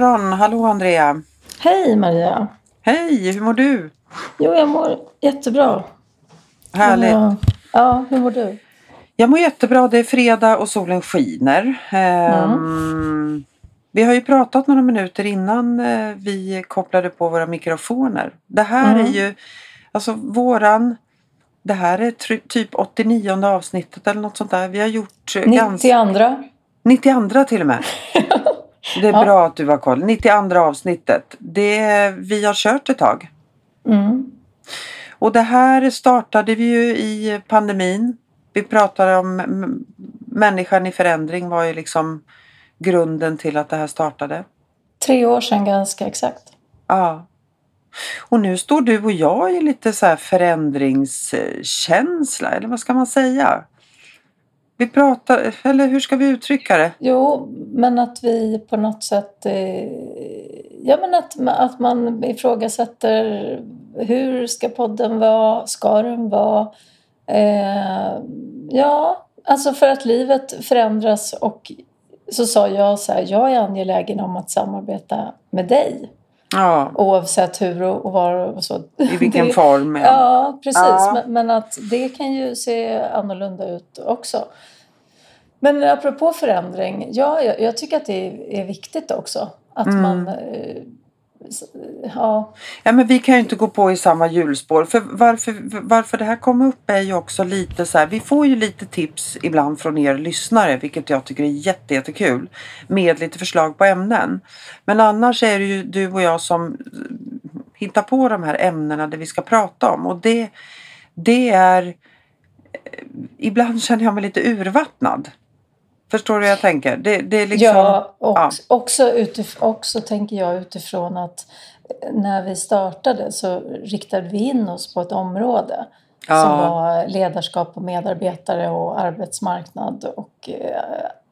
morgon! Hallå Andrea! Hej Maria! Hej! Hur mår du? Jo, jag mår jättebra. Härligt! Ja, ja hur mår du? Jag mår jättebra. Det är fredag och solen skiner. Ehm, Vi har ju pratat några minuter innan eh, vi kopplade på våra mikrofoner. Det här Mm. är ju, alltså våran, det här är typ 89 avsnittet eller något sånt där. Vi har gjort eh, ganska, 92. 92 till och med. Det är Ja. bra att du har koll. 92 avsnittet. Det, vi har kört ett tag. Mm. Och det här startade vi ju i pandemin. Vi pratade om människan i förändring var ju liksom grunden till att det här startade. Tre år sedan ganska exakt. Ja. Och nu står du och jag i lite så här förändringskänsla, eller vad ska man säga? Vi pratar, eller hur ska vi uttrycka det? Jo, men att vi på något sätt... Eh, ja, men att, att man ifrågasätter hur ska podden vara? Ska den vara? Eh, ja, alltså för att livet förändras och så sa jag så här, jag är angelägen om att samarbeta med dig Ja, oavsett hur och var och så. i vilken Det- form. Ja. Ja, precis. Ja. Men, men att det kan ju se annorlunda ut också. Men apropå förändring, ja, jag, jag tycker att det är, är viktigt också. Att Mm. man... Ja, Ja, men vi kan ju inte gå på i samma hjulspår. För varför, varför det här kom upp är ju också lite så här. Vi får ju lite tips ibland från er lyssnare, vilket jag tycker är jätte, jättekul. Med lite förslag på ämnen. Men annars är det ju du och jag som hittar på de här ämnena det vi ska prata om. Och det, det är... Eh, ibland känner jag mig lite urvattnad. Förstår du hur jag tänker? Det, det är liksom... ja, och ja. Också, utif- också tänker jag utifrån att när vi startade så riktade vi in oss på ett område som Ja. var ledarskap och medarbetare och arbetsmarknad och eh,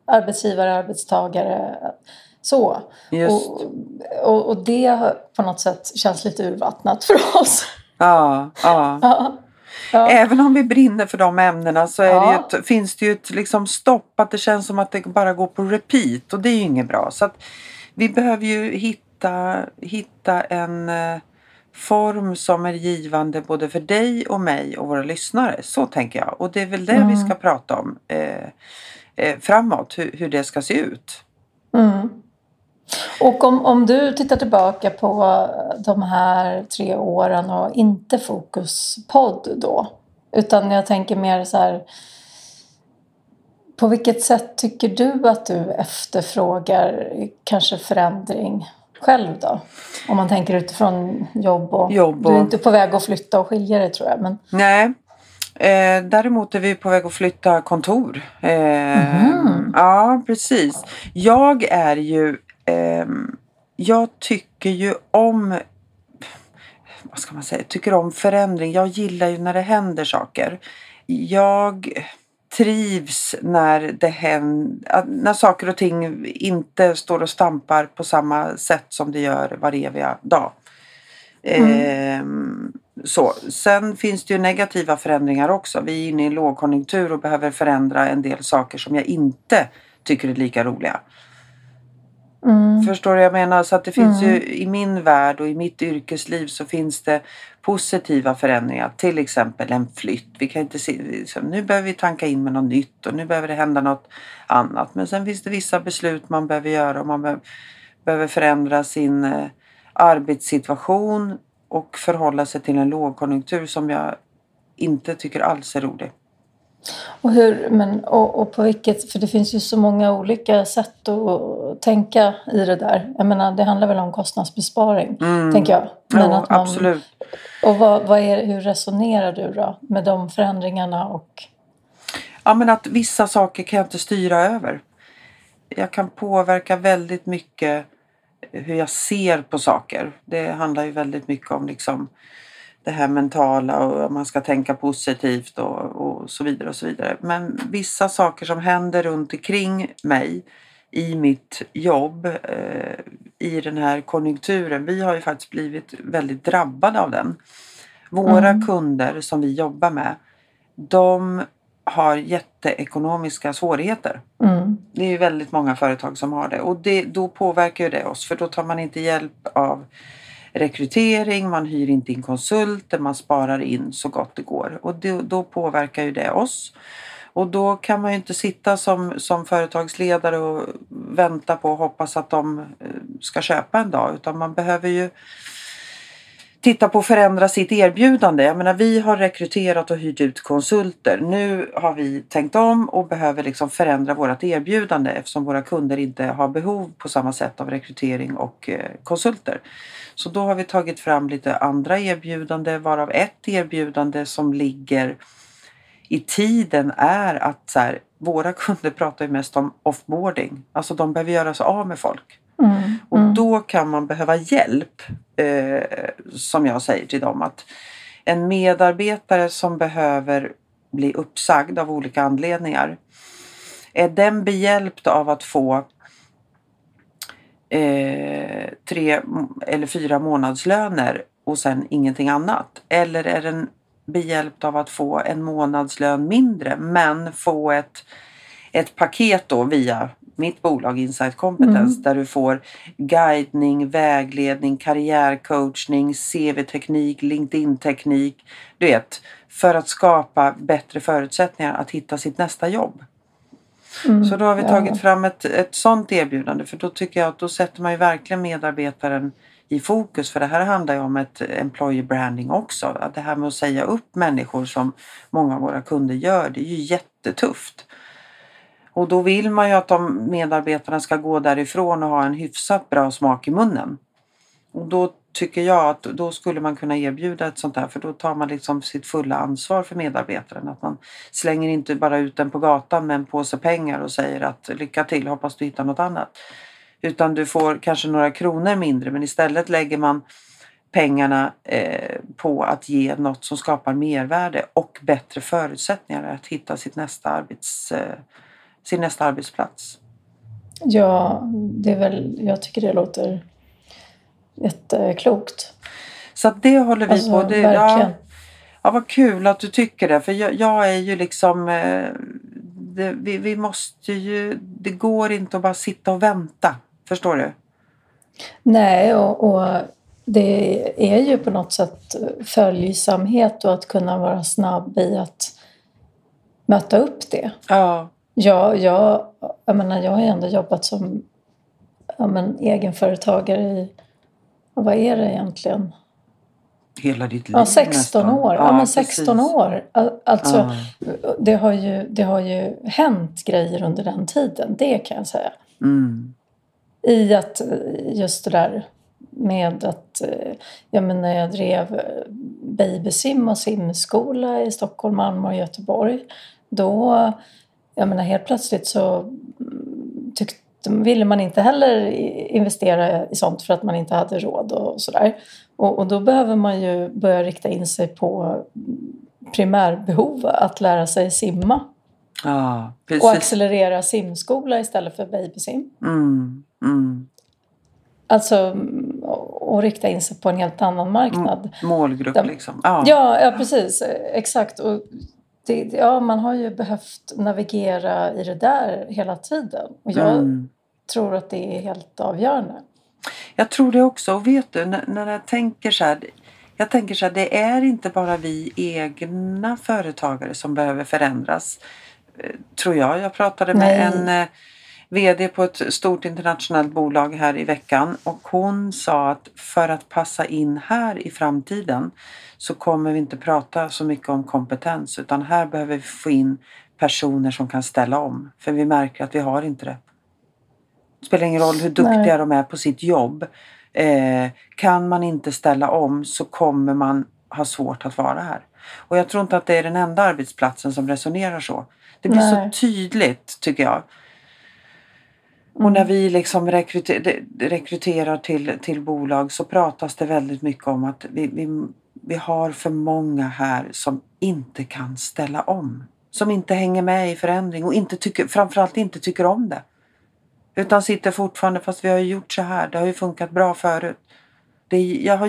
arbetsgivare, arbetstagare. Så. Och, och, och det på något sätt känns lite urvattnat för oss. Ja, ja. Ja. Även om vi brinner för de ämnena så det Ja. ju ett, finns det ju ett liksom stopp att det känns som att det bara går på repeat och det är ju inget bra. Så vi behöver ju hitta, hitta en eh, form som är givande både för dig och mig och våra lyssnare. Så tänker jag. Och det är väl det vi Mm. ska prata om eh, eh, framåt, hur, hur det ska se ut. Mm. Och om, om du tittar tillbaka på de här tre åren och inte fokuspodd då. Utan jag tänker mer så här. På vilket sätt tycker du att du efterfrågar kanske förändring själv då? Om man tänker utifrån jobb och... Jobb Du är och- inte på väg att flytta och skilja dig tror jag. Men, Nej. Eh, däremot är vi på väg att flytta kontor. Eh, Mhm. Ja, precis. Jag är ju... ehm, jag tycker ju om... Vad ska man säga? Tycker om förändring. Jag gillar ju när det händer saker. Jag trivs när det händer, när saker och ting inte står och stampar på samma sätt som det gör var eviga dag. Ehm, så. Sen finns det ju negativa förändringar också. Vi är inne i en lågkonjunktur och behöver förändra en del saker som jag inte tycker är lika roliga. Mm, Förstår du vad jag menar? Så att det finns Mm. ju i min värld och i mitt yrkesliv så finns det positiva förändringar. Till exempel en flytt. Vi kan inte se, liksom, nu behöver vi tanka in med något nytt och nu behöver det hända något annat. Men sen finns det vissa beslut man behöver göra och man be- behöver förändra sin eh, arbetssituation och förhålla sig till en lågkonjunktur som jag inte tycker alls är rolig. Och, hur, men, och, och på vilket, för det finns ju så många olika sätt att tänka i det där. Jag menar, det handlar väl om kostnadsbesparing, Mm. tänker jag. Men jo, att man, absolut. Och vad, vad är, hur resonerar du då med de förändringarna? Och, Ja, men att vissa saker kan jag inte styra över. Jag kan påverka väldigt mycket hur jag ser på saker. Det handlar ju väldigt mycket om liksom det här mentala och om man ska tänka positivt och, och så vidare och så vidare. Men vissa saker som händer runt omkring mig i mitt jobb eh, i den här konjunkturen. Vi har ju faktiskt blivit väldigt drabbade av den. Våra Mm. kunder som vi jobbar med de har jätteekonomiska svårigheter. mm, Det är ju väldigt många företag som har det och det, då påverkar ju det oss för då tar man inte hjälp av rekrytering, man hyr inte in konsulter, man sparar in så gott det går och det, då påverkar ju det oss. Och då kan man ju inte sitta som, som företagsledare och vänta på och hoppas att de eh, ska köpa en dag utan man behöver ju titta på att förändra sitt erbjudande. Jag menar, vi har rekryterat och hyrt ut konsulter. Nu har vi tänkt om och behöver liksom förändra vårt erbjudande eftersom våra kunder inte har behov på samma sätt av rekrytering och eh, konsulter. Så då har vi tagit fram lite andra erbjudande varav ett erbjudande som ligger i tiden är att så här, våra kunder pratar ju mest om offboarding. Alltså de behöver göra sig av med folk. Mm, Och mm. då kan man behöva hjälp, eh, som jag säger till dem. att En medarbetare som behöver bli uppsagd av olika anledningar. Är den behjälpt av att få eh, tre eller fyra månadslöner och sen ingenting annat? Eller är den behjälpt av att få en månadslön mindre men få ett, ett paket då via mitt bolag Insight Competence Mm. där du får guidning, vägledning, karriärcoachning, CV-teknik, LinkedIn-teknik. Du vet, för att skapa bättre förutsättningar att hitta sitt nästa jobb. Mm, Så då har vi ja. tagit fram ett, ett sånt erbjudande för då tycker jag att då sätter man ju verkligen medarbetaren i fokus för det här handlar ju om ett employer branding också. Att det här med att säga upp människor som många av våra kunder gör det är ju jättetufft. Och då vill man ju att de medarbetarna ska gå därifrån och ha en hyfsat bra smak i munnen. Och då tycker jag att då skulle man kunna erbjuda ett sånt här för då tar man liksom sitt fulla ansvar för medarbetaren. Att man slänger inte bara ut den på gatan med en påse pengar och säger att lycka till, hoppas du hittar något annat. Utan du får kanske några kronor mindre men istället lägger man pengarna eh, på att ge något som skapar mervärde och bättre förutsättningar att hitta sitt nästa arbets, eh, sin nästa arbetsplats. Ja, det är väl, jag tycker det låter jätteklokt. Så det håller vi Alltså, på. Det, verkligen. ja, ja, vad kul att du tycker det. För jag, jag är ju liksom... Eh, det, vi, vi måste ju... Det går inte att bara sitta och vänta. Förstår du? Nej, och, och det är ju på något sätt följsamhet och att kunna vara snabb i att möta upp det. Ja. Ja, jag, jag, menar, jag har ändå jobbat som ja, men, egenföretagare i, ja, vad är det egentligen? Hela ditt liv Ja, 16 nästan. år. Ja, men 16 precis. år. Al- Alltså, Ja. det, har ju, det har ju hänt grejer under den tiden, det kan jag säga. Mm. I att just det där med att jag menar, jag drev babysim och simskola i Stockholm, Malmö och Göteborg. Då, jag menar helt plötsligt så mm, tyckte, ville man inte heller investera i sånt för att man inte hade råd och sådär. Och, och då behöver man ju börja rikta in sig på mm, primärbehov, att lära sig simma. Ja, Och accelerera simskola istället för babysim. Mm. Mm. Alltså mm, och rikta in sig på en helt annan marknad. Målgrupp De- liksom. Ja. Ja, ja precis. Exakt. Och det, ja, man har ju behövt navigera i det där hela tiden. Och jag Mm. tror att det är helt avgörande. Jag tror det också. Och vet du, när, när jag tänker så här. Jag tänker så här, det är inte bara vi egna företagare som behöver förändras. eh, Tror jag. Jag pratade med Nej. en eh, VD på ett stort internationellt bolag här i veckan och hon sa att för att passa in här i framtiden så kommer vi inte prata så mycket om kompetens utan här behöver vi få in personer som kan ställa om. För vi märker att vi har inte det. Det spelar ingen roll hur duktiga Nej. de är på sitt jobb. Eh, kan man inte ställa om så kommer man ha svårt att vara här. Och jag tror inte att det är den enda arbetsplatsen som resonerar så. Det blir Nej. så tydligt tycker jag. Och när vi liksom rekryter, rekryterar till, till bolag så pratas det väldigt mycket om att vi, vi, vi har för många här som inte kan ställa om. Som inte hänger med i förändring och inte tycker, framförallt inte tycker om det. Utan sitter fortfarande fast vi har ju gjort så här. Det har ju funkat bra förut. Det, jag har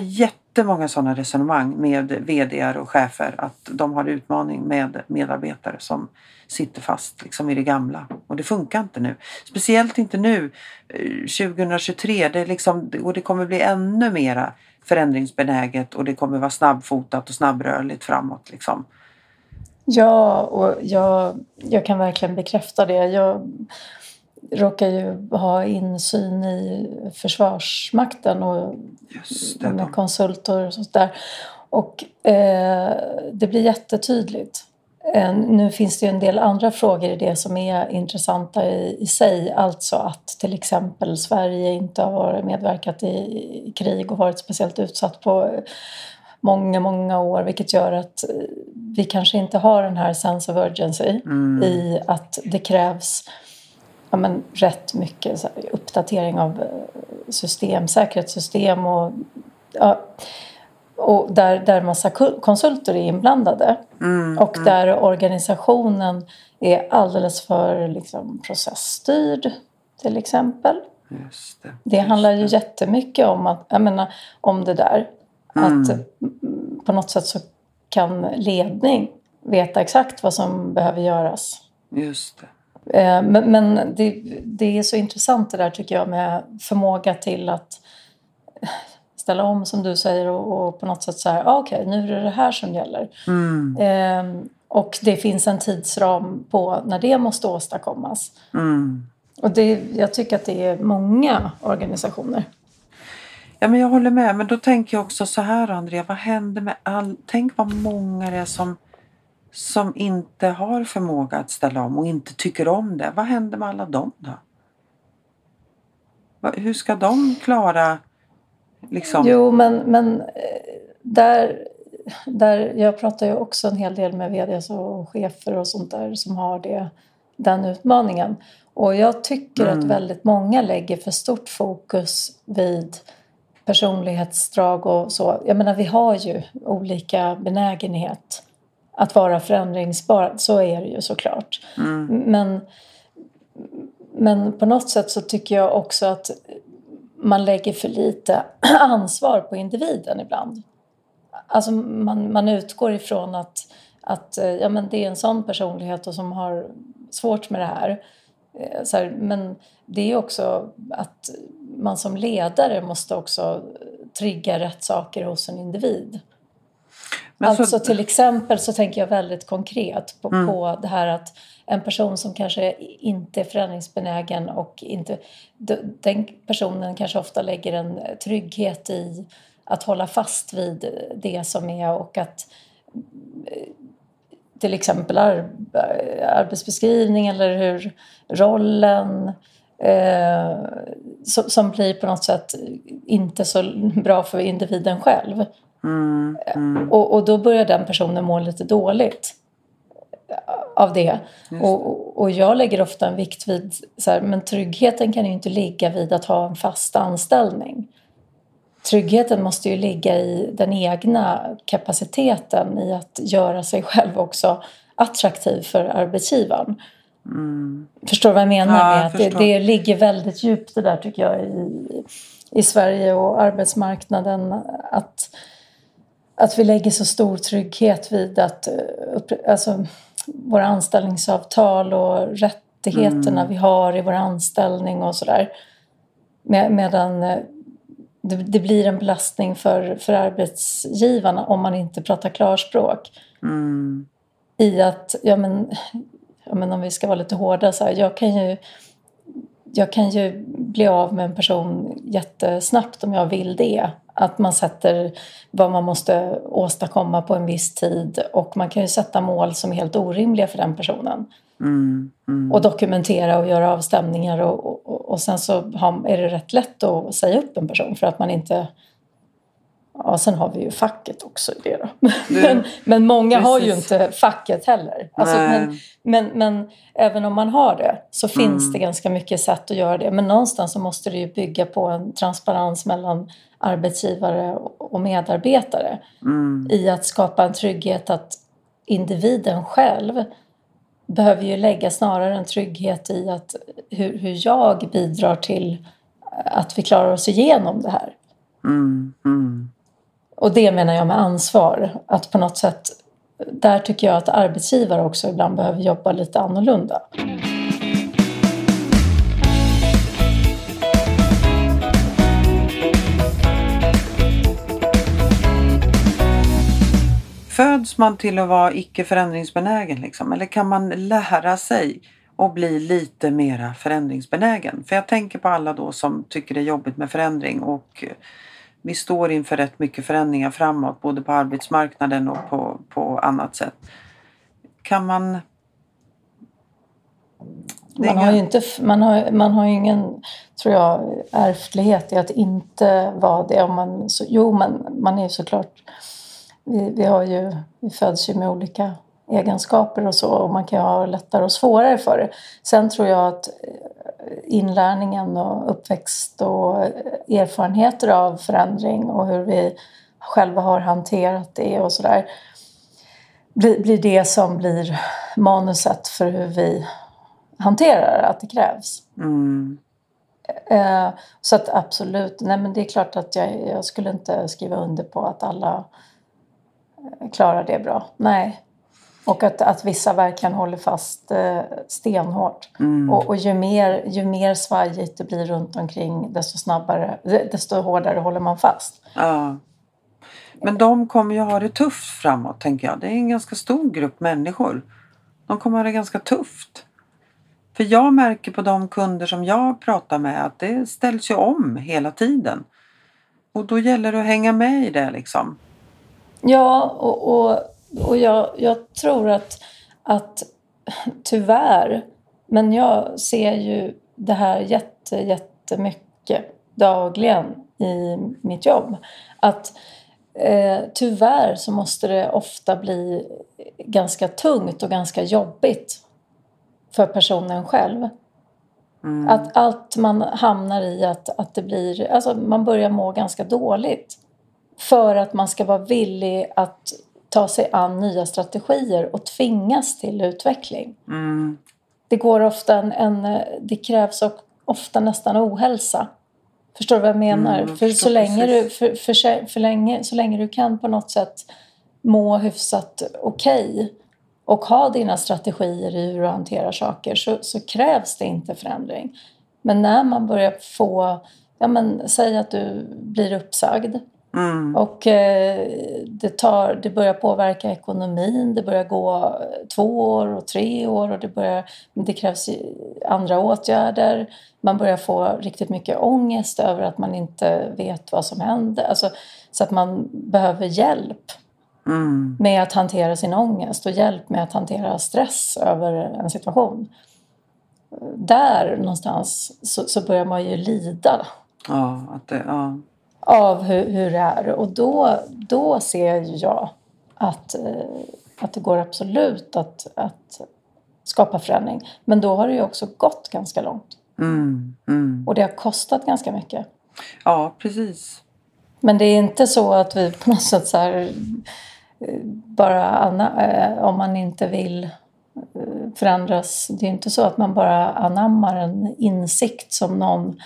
jättemånga sådana resonemang med vd och chefer att de har utmaning med medarbetare som sitter fast liksom i det gamla. Och det funkar inte nu. Speciellt inte nu eh, 2023. Det, är liksom, och det kommer bli ännu mera förändringsbenäget och det kommer vara snabbfotat och snabbrörligt framåt. Liksom. Ja, och jag, jag kan verkligen bekräfta det. Jag råkar ju ha insyn i Försvarsmakten och det, med konsulter och sånt där. Och eh, det blir jättetydligt. Eh, nu finns det ju en del andra frågor i det som är intressanta i, i sig. Alltså att till exempel Sverige inte har medverkat i, i krig och varit speciellt utsatt på många, många år vilket gör att vi kanske inte har den här sense of urgency mm. i att det krävs ja, men, rätt mycket här, uppdatering av eh, system, säkerhetssystem och, ja, och där, där massa konsulter är inblandade. Mm, och mm. där organisationen är alldeles för liksom, processstyrd till exempel. Just det, det handlar ju jättemycket om, att, jag menar, om det där. Mm. Att på något sätt så kan ledning veta exakt vad som behöver göras. Just det. Eh, men, men det, det, är så intressant det där tycker jag med förmåga till att ställa om som du säger och, och på något sätt så här, ah, okej okay, nu är det det här som gäller. Mm. Eh, och det finns en tidsram på när det måste åstadkommas. Mm. Och det, jag tycker att det är många organisationer. Ja, men jag håller med. Men då tänker jag också så här, Andrea. Vad händer med all... Tänk vad många det är som som inte har förmåga att ställa om och inte tycker om det. Vad händer med alla dem då? Hur ska de klara liksom? Jo, men, men eh, där, där, jag pratar ju också en hel del med vd och chefer och sånt där som har det, den utmaningen. Och jag tycker mm. att väldigt många lägger för stort fokus vid personlighetsdrag och så. Jag menar, vi har ju olika benägenhet att vara förändringsbar. Så är det ju såklart. Mm. Men, men på något sätt så tycker jag också att man lägger för lite ansvar på individen ibland. Alltså man, man utgår ifrån att, att ja, men det är en sån personlighet och som har svårt med det här. Eh, så här, men det är också att man som ledare måste också trigga rätt saker hos en individ. Men alltså så... till exempel så tänker jag väldigt konkret på, mm. på det här att en person som kanske inte är förändringsbenägen och inte... Den personen kanske ofta lägger en trygghet i att hålla fast vid det som är och att eh, till exempel arbetsbeskrivning eller hur rollen eh, som blir på något sätt inte så bra för individen själv. Mm, mm. Och, och då börjar den personen må lite dåligt av det. Och, och jag lägger ofta en vikt vid, så här, men tryggheten kan ju inte ligga vid att ha en fast anställning. Tryggheten måste ju ligga i den egna kapaciteten i att göra sig själv också attraktiv för arbetsgivaren. Mm. Förstår du vad jag menar? Ja, med att det, det, ligger väldigt djupt det där tycker jag i, i Sverige och arbetsmarknaden. Att att vi lägger så stor trygghet vid att eh, alltså, våra anställningsavtal och rättigheterna mm. vi har i vår anställning och sådär. Med, medan eh, det, det, blir en belastning för, för arbetsgivarna om man inte pratar klarspråk. Mm. I att, ja men, ja men om vi ska vara lite hårda så här, jag kan ju jag kan ju bli av med en person jättesnabbt om jag vill det. Att man sätter vad man måste åstadkomma på en viss tid och man kan ju sätta mål som är helt orimliga för den personen. Mm, mm. Och dokumentera och göra avstämningar och, och, och sen så har, är det rätt lätt att säga upp en person för att man inte Ja, sen har vi ju facket också i det då. men, men många Precis. har ju inte facket heller. Alltså, men, men, men, även om man har det så finns mm. det ganska mycket sätt att göra det. Men någonstans så måste det ju bygga på en transparens mellan arbetsgivare och medarbetare mm. i att skapa en trygghet att individen själv behöver ju lägga snarare en trygghet i att hur, hur jag bidrar till att vi klarar oss igenom det här. Mm, mm. Och det menar jag med ansvar. Att på något sätt, där tycker jag att arbetsgivare också ibland behöver jobba lite annorlunda. Föds man till att vara icke förändringsbenägen liksom? Eller kan man lära sig att bli lite mera förändringsbenägen? För jag tänker på alla då som tycker det är jobbigt med förändring och vi står inför rätt mycket förändringar framåt både på arbetsmarknaden och på, på annat sätt. Kan man... Man har, ju inte, man, har, man har ju ingen, tror jag, ärftlighet i att inte vara det. Om man, så, jo, men man är ju såklart... Vi, vi, har ju, vi föds ju med olika egenskaper och så och man kan ha lättare och svårare för det. Sen tror jag att inlärningen och uppväxt och erfarenheter av förändring och hur vi själva har hanterat det och sådär blir, blir det som blir manuset för hur vi hanterar att det krävs. Mm. Eh, så att absolut, nej men det är klart att jag, jag skulle inte skriva under på att alla eh, klarar det bra. Nej, och att, att vissa verkligen håller fast eh, stenhårt. Mm. Och, och ju, mer, ju mer svajigt det blir runt omkring desto snabbare, desto hårdare håller man fast. Ja. Men de kommer ju ha det tufft framåt tänker jag. Det är en ganska stor grupp människor. De kommer ha det ganska tufft. För jag märker på de kunder som jag pratar med att det ställs ju om hela tiden. Och då gäller det att hänga med i det liksom. Ja, och, och och jag, jag tror att, att tyvärr, men jag ser ju det här jätte, jättemycket dagligen i mitt jobb. Att eh, tyvärr så måste det ofta bli ganska tungt och ganska jobbigt för personen själv. Mm. Att allt man hamnar i, att, att det blir, alltså man börjar må ganska dåligt. För att man ska vara villig att ta sig an nya strategier och tvingas till utveckling. Mm. Det går ofta en, en, det krävs ofta nästan ohälsa. Förstår du vad jag menar? Mm, för, så länge du, för, för, för, länge, så länge du kan på något sätt må hyfsat okej okay och ha dina strategier i hur du hanterar saker så, så krävs det inte förändring. Men när man börjar få, ja men säg att du blir uppsagd Mm. Och eh, det, tar, det börjar påverka ekonomin. Det börjar gå två år och tre år och det, börjar, det krävs andra åtgärder. Man börjar få riktigt mycket ångest över att man inte vet vad som händer. Alltså, så att man behöver hjälp Mm. med att hantera sin ångest och hjälp med att hantera stress över en situation. Där någonstans så, så börjar man ju lida Ja, att det, ja. Av hur, hur det är. Och då, då ser jag att, eh, att det går absolut att, att skapa förändring. Men då har det ju också gått ganska långt. Mm. Mm. Och det har kostat ganska mycket. ja, precis. Men det är inte så att vi på något sätt så här, eh, bara eh, om man inte vill förändras. Det är inte så att man bara anammar en insikt som någon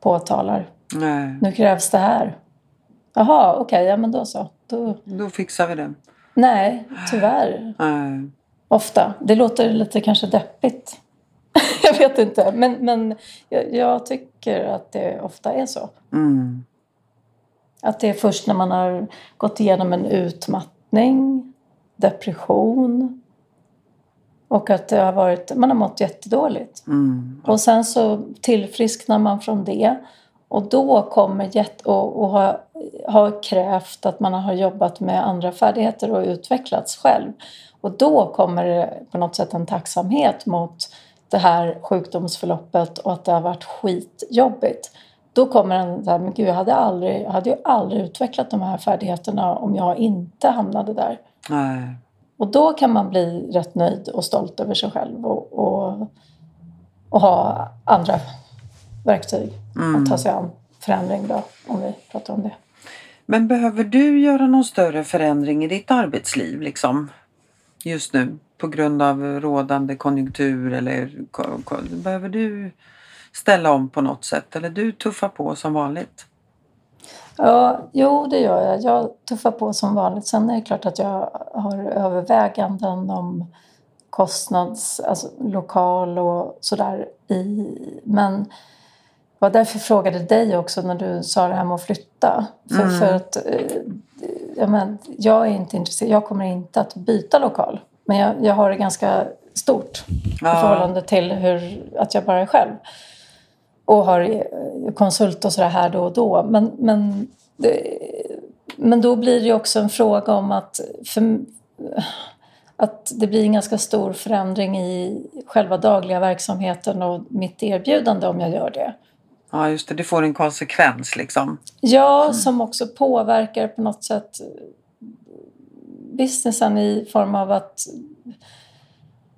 påtalar. Nej, Nu krävs det här. Jaha, okej, ja men då så. Då, då fixar vi det. nej, tyvärr. Nej. Ofta. Det låter lite kanske deppigt. jag vet inte. Men, men jag, jag tycker att det ofta är så. Mm. Att det är först när man har gått igenom en utmattning, depression och att det har varit, man har mått jättedåligt. Mm. Och sen så tillfrisknar man från det. Och då kommer jätt, och, och har, har krävt att man har jobbat med andra färdigheter och utvecklats själv. Och då kommer det på något sätt en tacksamhet mot det här sjukdomsförloppet och att det har varit skitjobbigt. Då kommer en så här, men gud jag hade, aldrig, jag hade ju aldrig utvecklat de här färdigheterna om jag inte hamnade där. Nej. Och då kan man bli rätt nöjd och stolt över sig själv och, och, och ha andra verktyg Mm. att ta sig an förändring då, om vi pratar om det. Men behöver du göra någon större förändring i ditt arbetsliv liksom? Just nu på grund av rådande konjunktur eller behöver du ställa om på något sätt eller du tuffar på som vanligt? Ja, jo, det gör jag. Jag tuffar på som vanligt. Sen är det klart att jag har överväganden om kostnads, alltså lokal och sådär. I, men det var därför jag frågade dig också när du sa det här med att flytta. För, Mm. för att eh, ja, men, jag är inte intresserad. Jag kommer inte att byta lokal. Men jag, jag har det ganska stort i Ja. förhållande till hur, att jag bara är själv. Och har eh, konsult och sådär här då och då. Men, men, det, men då blir det också en fråga om att, för, att det blir en ganska stor förändring i själva dagliga verksamheten och mitt erbjudande om jag gör det. Ja, just det. Det får en konsekvens liksom. Ja, som också påverkar på något sätt businessen i form av att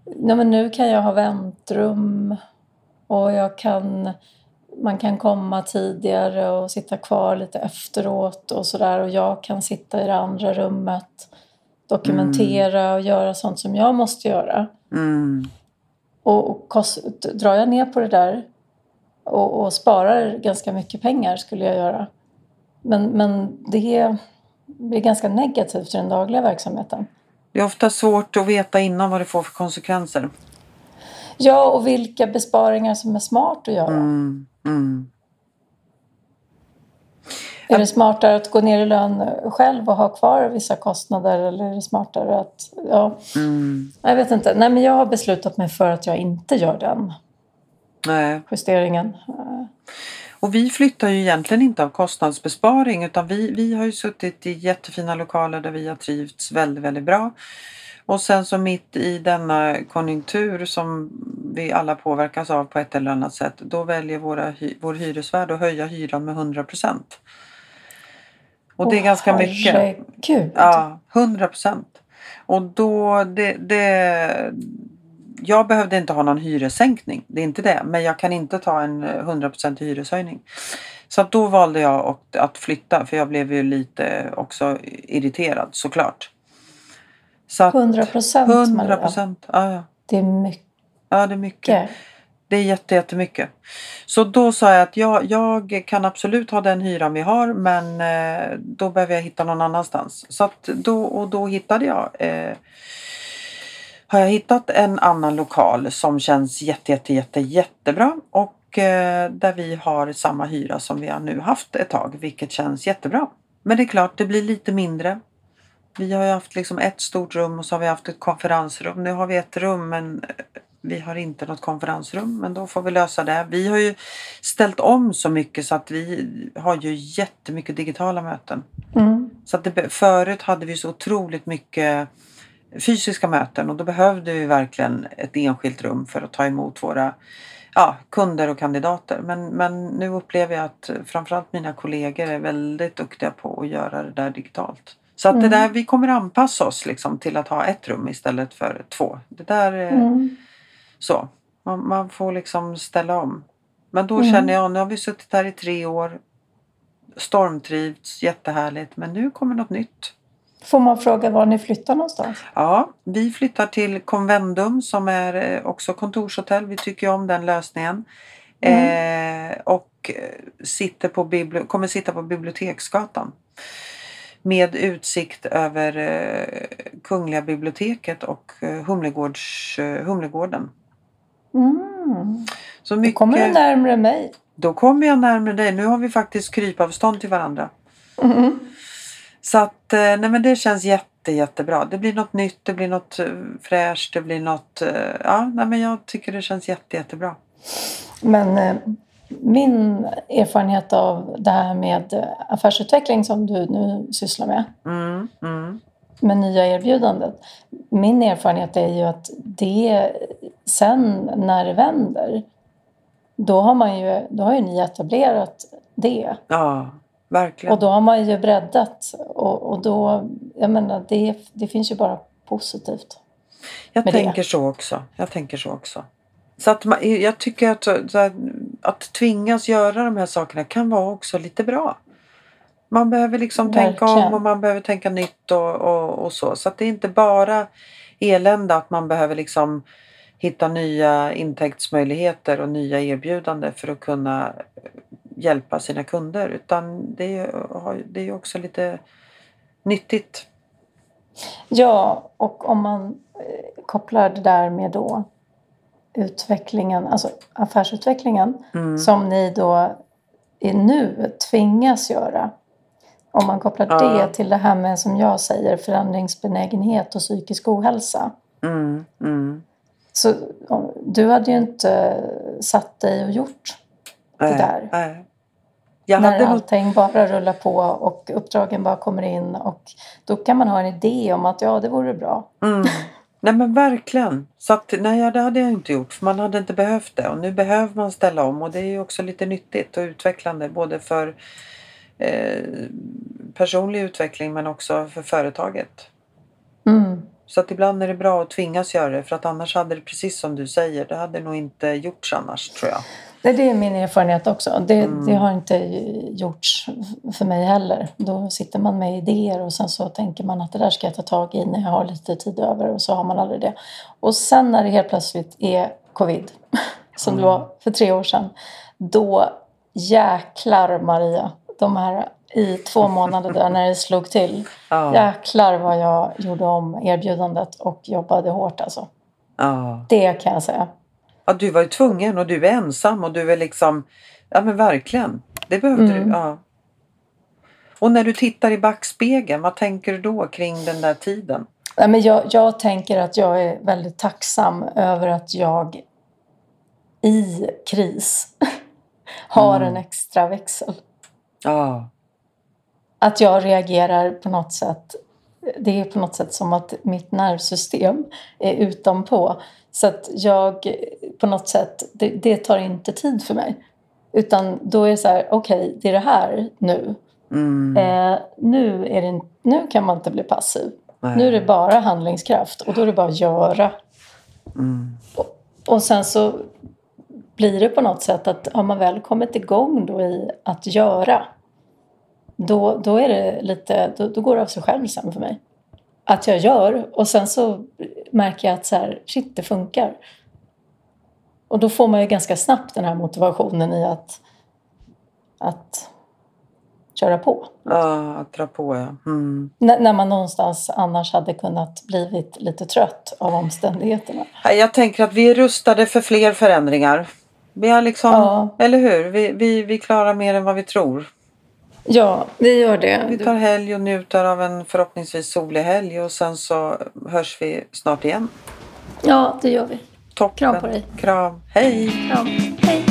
ja, men nu kan jag ha väntrum och jag kan, man kan komma tidigare och sitta kvar lite efteråt och sådär och jag kan sitta i det andra rummet dokumentera och göra sånt som jag måste göra. Mm. Och, och kost, drar jag ner på det där och, och sparar ganska mycket pengar skulle jag göra. Men, men det blir ganska negativt i den dagliga verksamheten. Det är ofta svårt att veta innan vad det får för konsekvenser. Ja, och vilka besparingar som är smart att göra. Mm. Mm. Är det smartare att gå ner i lön själv och ha kvar vissa kostnader eller är det smartare att... Ja, Mm. jag vet inte. Nej, men jag har beslutat mig för att jag inte gör den Nej. justeringen. Och vi flyttar ju egentligen inte av kostnadsbesparing utan vi, vi har ju suttit i jättefina lokaler där vi har trivts väldigt, väldigt bra. Och sen så mitt i denna konjunktur som vi alla påverkas av på ett eller annat sätt då väljer våra, vår hyresvärd att höja hyran med 100 procent. Och det är ganska mycket. herregud. Ja, 100 procent. Och då, det, det, jag behövde inte ha någon hyressänkning, det är inte det. Men jag kan inte ta en 100 procent hyreshöjning. Så att då valde jag att, flytta för jag blev ju lite också irriterad såklart. Så att 100 procent, 100 procent, ja, ja. Det är mycket. ja det är mycket. Det är jätte, jättemycket. Så då sa jag att jag, jag kan absolut ha den hyran vi har men eh, då behöver jag hitta någon annanstans. Så då, och då hittade jag eh, har jag hittat en annan lokal som känns jätte, jätte, jätte, jättebra och eh, där vi har samma hyra som vi har nu haft ett tag vilket känns jättebra. Men det är klart, det blir lite mindre. Vi har ju haft liksom ett stort rum och så har vi haft ett konferensrum. Nu har vi ett rum men eh, vi har inte något konferensrum. Men då får vi lösa det. Vi har ju ställt om så mycket så att vi har ju jättemycket digitala möten. Mm. Så att det, förut hade vi så otroligt mycket fysiska möten och då behövde vi verkligen ett enskilt rum för att ta emot våra ja, kunder och kandidater. Men, men nu upplever jag att framförallt mina kollegor är väldigt duktiga på att göra det där digitalt. Så att det Mm. där, vi kommer anpassa oss liksom till att ha ett rum istället för två. Det där är Mm. så. Man, man får liksom ställa om. Men då Mm. känner jag, nu har vi suttit här i tre år. Stormtrivts, jättehärligt. Men nu kommer något nytt. Får man fråga var ni flyttar någonstans? Ja, vi flyttar till Convendum som är eh, också kontorshotell. Vi tycker om den lösningen. Eh, och eh, sitter på bibli- kommer sitta på Biblioteksgatan. Med utsikt över eh, Kungliga biblioteket och eh, Humlegårds, eh, Humlegården. Mm. Så Då mycket, kommer du närmare mig. då kommer jag närmare dig. Nu har vi faktiskt krypavstånd till varandra. Mm. Så att, eh, nej men det känns jätte, jättebra. Det blir något nytt, det blir något eh, fräscht, det blir något, eh, ja, nej men jag tycker det känns jätte, jättebra. Men min erfarenhet av det här med affärsutveckling som du nu sysslar med, Mm, mm, med nya erbjudandet. Min erfarenhet är ju att det sen när det vänder, då har, man ju, då har ju ni etablerat det. ja, verkligen. Och då har man ju breddat. Och, och då, jag menar, det, det finns ju bara positivt. jag med det. tänker så också. Jag tänker så också. Så att man, jag tycker att, att, att tvingas göra de här sakerna kan vara också lite bra. Man behöver liksom tänka om och man behöver tänka nytt och, och, och så. Så att det är inte bara elände att man behöver liksom hitta nya intäktsmöjligheter och nya erbjudanden för att kunna hjälpa sina kunder utan det är, det är också lite nyttigt. Ja, och om man eh, kopplar det där med då utvecklingen, alltså affärsutvecklingen Mm. som ni då i nu tvingas göra. Om man kopplar Ja. det till det här med som jag säger förändringsbenägenhet och psykisk ohälsa. Mm, mm. Så du hade ju inte satt dig och gjort Nej, där. nej. Jag när hade allting bara rullar på och uppdragen bara kommer in och då kan man ha en idé om att ja, det vore bra. Mm. Nej men verkligen. Så att, nej, det hade jag inte gjort för man hade inte behövt det. Och nu behöver man ställa om och det är ju också lite nyttigt och utvecklande både för eh, personlig utveckling men också för företaget. Mm. Så att ibland är det bra att tvingas göra det för att annars hade det precis som du säger, det hade nog inte gjorts annars tror jag. Det, det är min erfarenhet också. Det, Mm. det har inte gjorts för mig heller. Då sitter man med idéer och sen så tänker man att det där ska jag ta tag i när jag har lite tid över och så har man aldrig det. Och sen när det helt plötsligt är covid, som det Mm. var för tre år sedan, då jäklar Maria, de här i två månader där när det slog till. Ja, Jäklar vad jag gjorde om erbjudandet och jobbade hårt alltså. ja. Det kan jag säga. Ja, du var ju tvungen och du är ensam och du är liksom, ja men verkligen. Det behövde Mm. du, ja. Och när du tittar i backspegeln, vad tänker du då kring den där tiden? Nej, men jag, jag tänker att jag är väldigt tacksam över att jag i kris har Mm. en extra växel. Ja, Att jag reagerar på något sätt. Det är på något sätt som att mitt nervsystem är utanpå. Så att jag på något sätt, det, det tar inte tid för mig. Utan då är det så här, okej, det är det här nu. mm. Eh, nu, är det, nu kan man inte bli passiv. Nej. Nu är det bara handlingskraft och då är det bara att göra. Mm. Och sen så blir det på något sätt att har man väl kommit igång då i att göra då, då är det lite, då, då går det av sig själv sen för mig. Att jag gör och sen så märker jag att så här, shit det funkar. Och då får man ju ganska snabbt den här motivationen i att, att köra på. Ja, att dra på ja. Mm. När man någonstans annars hade kunnat blivit lite trött av omständigheterna. Jag tänker att vi är rustade för fler förändringar. Vi har liksom, Ja. eller hur? Vi, vi, vi klarar mer än vad vi tror. Ja, vi gör det. Vi tar helg och njuter av en förhoppningsvis solig helg och sen så hörs vi snart igen. Ja, det gör vi. Toppen. Kram på dig. Kram. Hej! Kram. Hej.